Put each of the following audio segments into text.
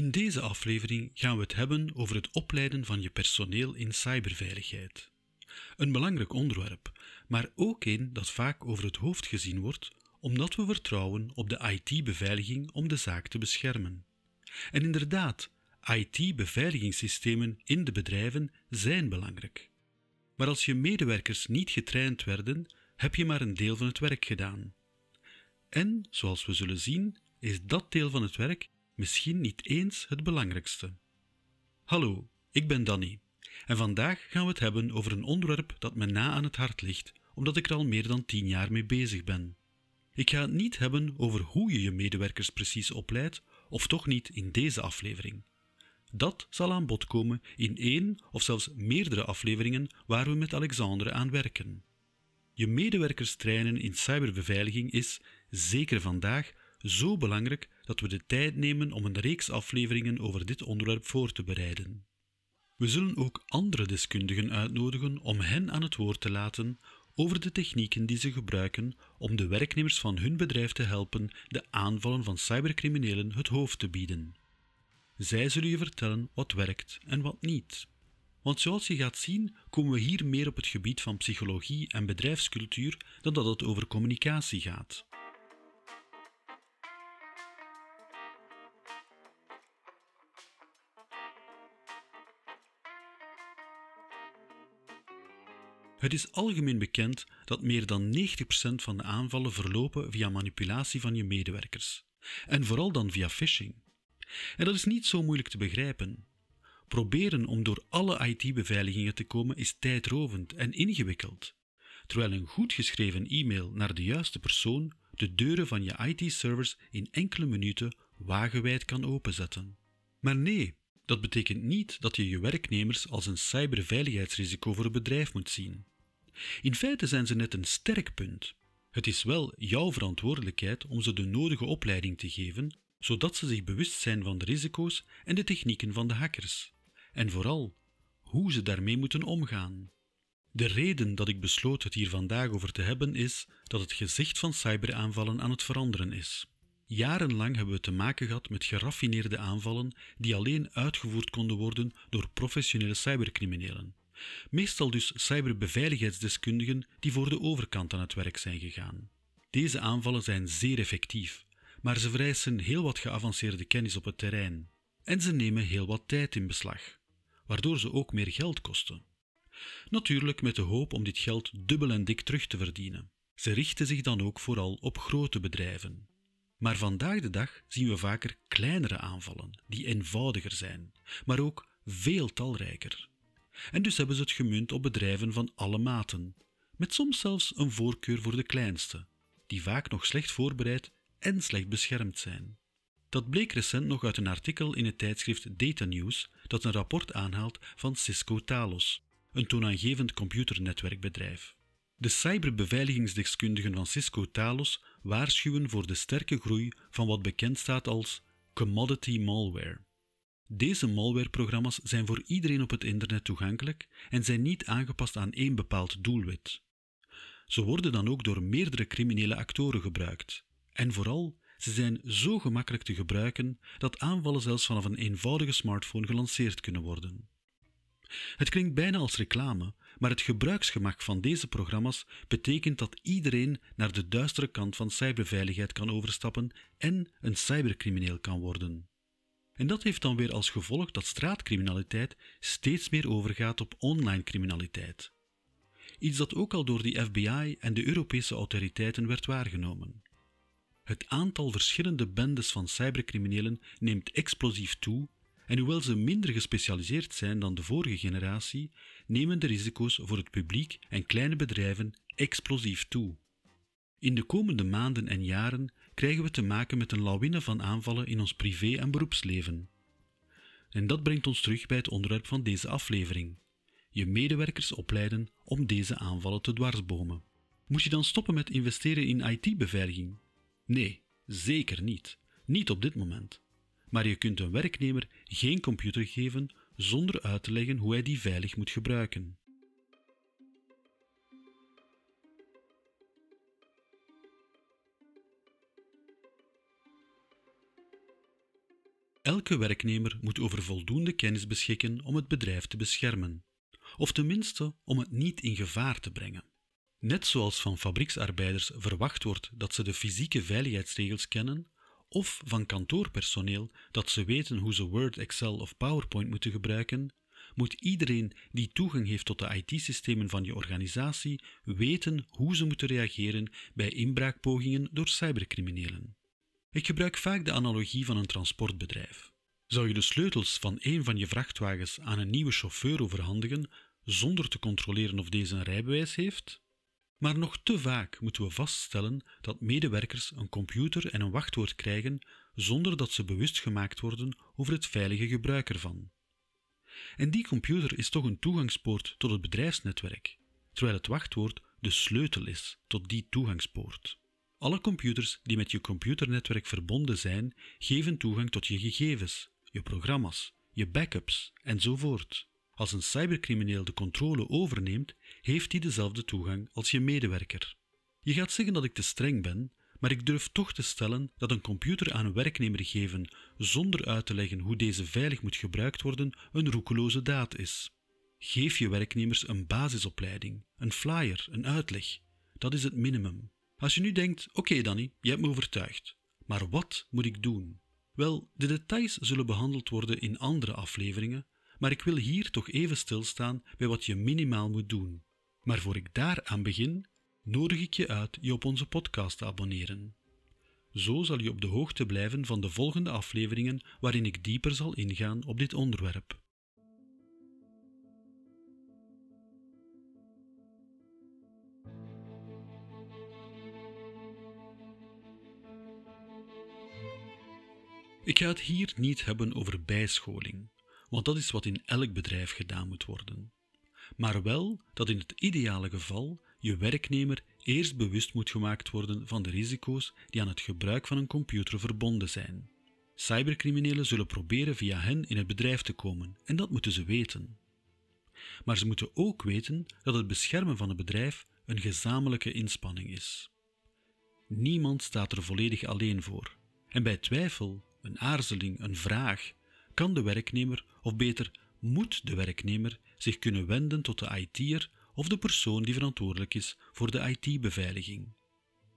In deze aflevering gaan we het hebben over het opleiden van je personeel in cyberveiligheid. Een belangrijk onderwerp, maar ook een dat vaak over het hoofd gezien wordt, omdat we vertrouwen op de IT-beveiliging om de zaak te beschermen. En inderdaad, IT-beveiligingssystemen in de bedrijven zijn belangrijk. Maar als je medewerkers niet getraind werden, heb je maar een deel van het werk gedaan. En, zoals we zullen zien, is dat deel van het werk misschien niet eens het belangrijkste. Hallo, ik ben Danny en vandaag gaan we het hebben over een onderwerp dat me na aan het hart ligt, omdat ik er al meer dan tien jaar mee bezig ben. Ik ga het niet hebben over hoe je je medewerkers precies opleidt, of toch niet in deze aflevering. Dat zal aan bod komen in één of zelfs meerdere afleveringen waar we met Alexandre aan werken. Je medewerkers trainen in cyberbeveiliging is, zeker vandaag, zo belangrijk dat we de tijd nemen om een reeks afleveringen over dit onderwerp voor te bereiden. We zullen ook andere deskundigen uitnodigen om hen aan het woord te laten over de technieken die ze gebruiken om de werknemers van hun bedrijf te helpen de aanvallen van cybercriminelen het hoofd te bieden. Zij zullen je vertellen wat werkt en wat niet. Want zoals je gaat zien, komen we hier meer op het gebied van psychologie en bedrijfscultuur dan dat het over communicatie gaat. Het is algemeen bekend dat meer dan 90% van de aanvallen verlopen via manipulatie van je medewerkers. En vooral dan via phishing. En dat is niet zo moeilijk te begrijpen. Proberen om door alle IT-beveiligingen te komen is tijdrovend en ingewikkeld, terwijl een goed geschreven e-mail naar de juiste persoon de deuren van je IT-servers in enkele minuten wagenwijd kan openzetten. Maar nee, dat betekent niet dat je je werknemers als een cyberveiligheidsrisico voor het bedrijf moet zien. In feite zijn ze net een sterk punt. Het is wel jouw verantwoordelijkheid om ze de nodige opleiding te geven, zodat ze zich bewust zijn van de risico's en de technieken van de hackers. En vooral, hoe ze daarmee moeten omgaan. De reden dat ik besloot het hier vandaag over te hebben is dat het gezicht van cyberaanvallen aan het veranderen is. Jarenlang hebben we te maken gehad met geraffineerde aanvallen die alleen uitgevoerd konden worden door professionele cybercriminelen. Meestal dus cyberbeveiligheidsdeskundigen die voor de overkant aan het werk zijn gegaan. Deze aanvallen zijn zeer effectief, maar ze vereisen heel wat geavanceerde kennis op het terrein. En ze nemen heel wat tijd in beslag, waardoor ze ook meer geld kosten. Natuurlijk met de hoop om dit geld dubbel en dik terug te verdienen. Ze richten zich dan ook vooral op grote bedrijven. Maar vandaag de dag zien we vaker kleinere aanvallen, die eenvoudiger zijn, maar ook veel talrijker. En dus hebben ze het gemunt op bedrijven van alle maten, met soms zelfs een voorkeur voor de kleinste, die vaak nog slecht voorbereid en slecht beschermd zijn. Dat bleek recent nog uit een artikel in het tijdschrift Data News dat een rapport aanhaalt van Cisco Talos, een toonaangevend computernetwerkbedrijf. De cyberbeveiligingsdeskundigen van Cisco Talos waarschuwen voor de sterke groei van wat bekend staat als commodity malware. Deze malwareprogramma's zijn voor iedereen op het internet toegankelijk en zijn niet aangepast aan één bepaald doelwit. Ze worden dan ook door meerdere criminele actoren gebruikt. En vooral, ze zijn zo gemakkelijk te gebruiken dat aanvallen zelfs vanaf een eenvoudige smartphone gelanceerd kunnen worden. Het klinkt bijna als reclame, maar het gebruiksgemak van deze programma's betekent dat iedereen naar de duistere kant van cyberveiligheid kan overstappen en een cybercrimineel kan worden. En dat heeft dan weer als gevolg dat straatcriminaliteit steeds meer overgaat op online criminaliteit. Iets dat ook al door de FBI en de Europese autoriteiten werd waargenomen. Het aantal verschillende bendes van cybercriminelen neemt explosief toe en hoewel ze minder gespecialiseerd zijn dan de vorige generatie, nemen de risico's voor het publiek en kleine bedrijven explosief toe. In de komende maanden en jaren krijgen we te maken met een lawine van aanvallen in ons privé- en beroepsleven. En dat brengt ons terug bij het onderwerp van deze aflevering: je medewerkers opleiden om deze aanvallen te dwarsbomen. Moet je dan stoppen met investeren in IT-beveiliging? Nee, zeker niet. Niet op dit moment. Maar je kunt een werknemer geen computer geven zonder uit te leggen hoe hij die veilig moet gebruiken. Elke werknemer moet over voldoende kennis beschikken om het bedrijf te beschermen, of tenminste om het niet in gevaar te brengen. Net zoals van fabrieksarbeiders verwacht wordt dat ze de fysieke veiligheidsregels kennen, of van kantoorpersoneel dat ze weten hoe ze Word, Excel of PowerPoint moeten gebruiken, moet iedereen die toegang heeft tot de IT-systemen van je organisatie weten hoe ze moeten reageren bij inbraakpogingen door cybercriminelen. Ik gebruik vaak de analogie van een transportbedrijf. Zou je de sleutels van een van je vrachtwagens aan een nieuwe chauffeur overhandigen zonder te controleren of deze een rijbewijs heeft? Maar nog te vaak moeten we vaststellen dat medewerkers een computer en een wachtwoord krijgen zonder dat ze bewust gemaakt worden over het veilige gebruik ervan. En die computer is toch een toegangspoort tot het bedrijfsnetwerk, terwijl het wachtwoord de sleutel is tot die toegangspoort. Alle computers die met je computernetwerk verbonden zijn, geven toegang tot je gegevens, je programma's, je backups enzovoort. Als een cybercrimineel de controle overneemt, heeft hij dezelfde toegang als je medewerker. Je gaat zeggen dat ik te streng ben, maar ik durf toch te stellen dat een computer aan een werknemer geven zonder uit te leggen hoe deze veilig moet gebruikt worden een roekeloze daad is. Geef je werknemers een basisopleiding, een flyer, een uitleg. Dat is het minimum. Als je nu denkt: oké Danny, je hebt me overtuigd, maar wat moet ik doen? Wel, de details zullen behandeld worden in andere afleveringen, maar ik wil hier toch even stilstaan bij wat je minimaal moet doen. Maar voor ik daaraan begin, nodig ik je uit je op onze podcast te abonneren. Zo zal je op de hoogte blijven van de volgende afleveringen waarin ik dieper zal ingaan op dit onderwerp. Ik ga het hier niet hebben over bijscholing, want dat is wat in elk bedrijf gedaan moet worden. Maar wel dat in het ideale geval je werknemer eerst bewust moet gemaakt worden van de risico's die aan het gebruik van een computer verbonden zijn. Cybercriminelen zullen proberen via hen in het bedrijf te komen en dat moeten ze weten. Maar ze moeten ook weten dat het beschermen van het bedrijf een gezamenlijke inspanning is. Niemand staat er volledig alleen voor. En bij twijfel, een aarzeling, een vraag, kan de werknemer, of beter moet de werknemer, zich kunnen wenden tot de IT'er of de persoon die verantwoordelijk is voor de IT-beveiliging.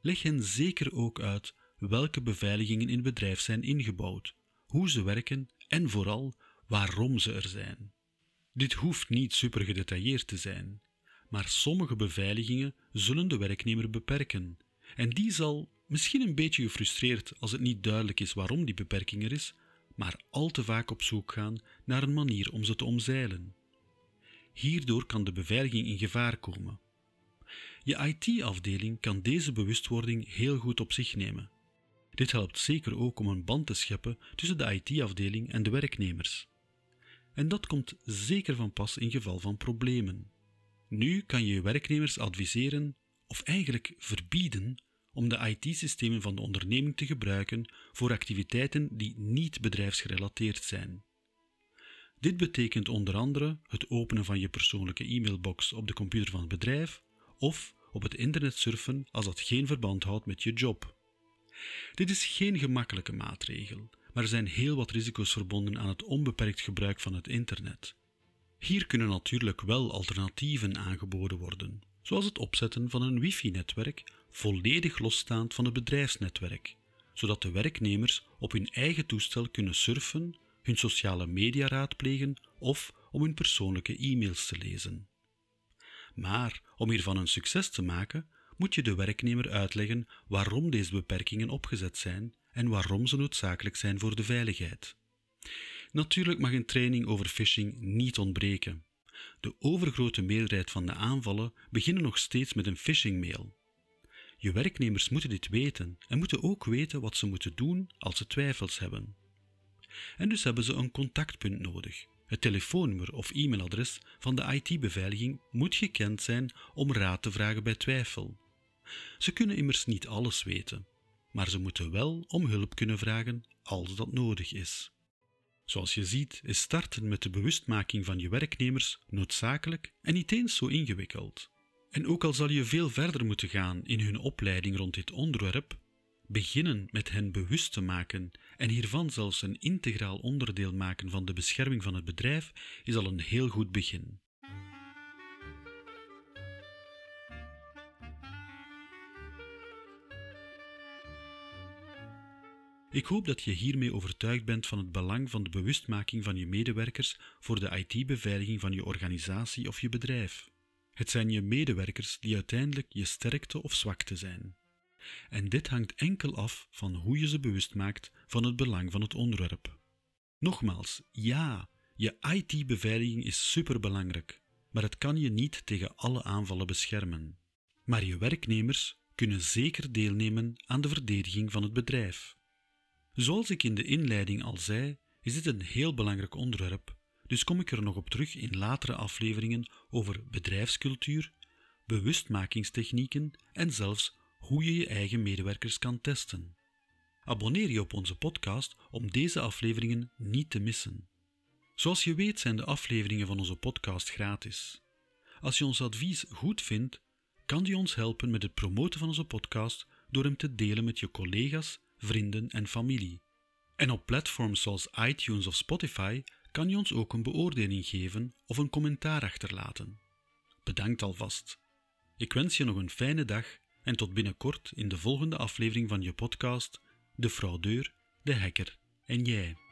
Leg hen zeker ook uit welke beveiligingen in het bedrijf zijn ingebouwd, hoe ze werken en vooral waarom ze er zijn. Dit hoeft niet super gedetailleerd te zijn, maar sommige beveiligingen zullen de werknemer beperken, en die zal, misschien een beetje gefrustreerd als het niet duidelijk is waarom die beperking er is, maar al te vaak op zoek gaan naar een manier om ze te omzeilen. Hierdoor kan de beveiliging in gevaar komen. Je IT-afdeling kan deze bewustwording heel goed op zich nemen. Dit helpt zeker ook om een band te scheppen tussen de IT-afdeling en de werknemers. En dat komt zeker van pas in geval van problemen. Nu kan je je werknemers adviseren, of eigenlijk verbieden, om de IT-systemen van de onderneming te gebruiken voor activiteiten die niet bedrijfsgerelateerd zijn. Dit betekent onder andere het openen van je persoonlijke e-mailbox op de computer van het bedrijf of op het internet surfen als dat geen verband houdt met je job. Dit is geen gemakkelijke maatregel, maar er zijn heel wat risico's verbonden aan het onbeperkt gebruik van het internet. Hier kunnen natuurlijk wel alternatieven aangeboden worden, zoals het opzetten van een wifi-netwerk volledig losstaand van het bedrijfsnetwerk, zodat de werknemers op hun eigen toestel kunnen surfen hun sociale media raadplegen of om hun persoonlijke e-mails te lezen. Maar om hiervan een succes te maken, moet je de werknemer uitleggen waarom deze beperkingen opgezet zijn en waarom ze noodzakelijk zijn voor de veiligheid. Natuurlijk mag een training over phishing niet ontbreken. De overgrote meerderheid van de aanvallen beginnen nog steeds met een phishing-mail. Je werknemers moeten dit weten en moeten ook weten wat ze moeten doen als ze twijfels hebben. En dus hebben ze een contactpunt nodig. Het telefoonnummer of e-mailadres van de IT-beveiliging moet gekend zijn om raad te vragen bij twijfel. Ze kunnen immers niet alles weten, maar ze moeten wel om hulp kunnen vragen als dat nodig is. Zoals je ziet is starten met de bewustmaking van je werknemers noodzakelijk en niet eens zo ingewikkeld. En ook al zal je veel verder moeten gaan in hun opleiding rond dit onderwerp, beginnen met hen bewust te maken en hiervan zelfs een integraal onderdeel maken van de bescherming van het bedrijf, is al een heel goed begin. Ik hoop dat je hiermee overtuigd bent van het belang van de bewustmaking van je medewerkers voor de IT-beveiliging van je organisatie of je bedrijf. Het zijn je medewerkers die uiteindelijk je sterkte of zwakte zijn. En dit hangt enkel af van hoe je ze bewust maakt van het belang van het onderwerp. Nogmaals, ja, je IT-beveiliging is superbelangrijk, maar het kan je niet tegen alle aanvallen beschermen. Maar je werknemers kunnen zeker deelnemen aan de verdediging van het bedrijf. Zoals ik in de inleiding al zei, is dit een heel belangrijk onderwerp, dus kom ik er nog op terug in latere afleveringen over bedrijfscultuur, bewustmakingstechnieken en zelfs hoe je je eigen medewerkers kan testen. Abonneer je op onze podcast om deze afleveringen niet te missen. Zoals je weet zijn de afleveringen van onze podcast gratis. Als je ons advies goed vindt, kan je ons helpen met het promoten van onze podcast door hem te delen met je collega's vrienden en familie. En op platforms zoals iTunes of Spotify kan je ons ook een beoordeling geven of een commentaar achterlaten. Bedankt alvast. Ik wens je nog een fijne dag en tot binnenkort in de volgende aflevering van je podcast De fraudeur, de hacker en jij.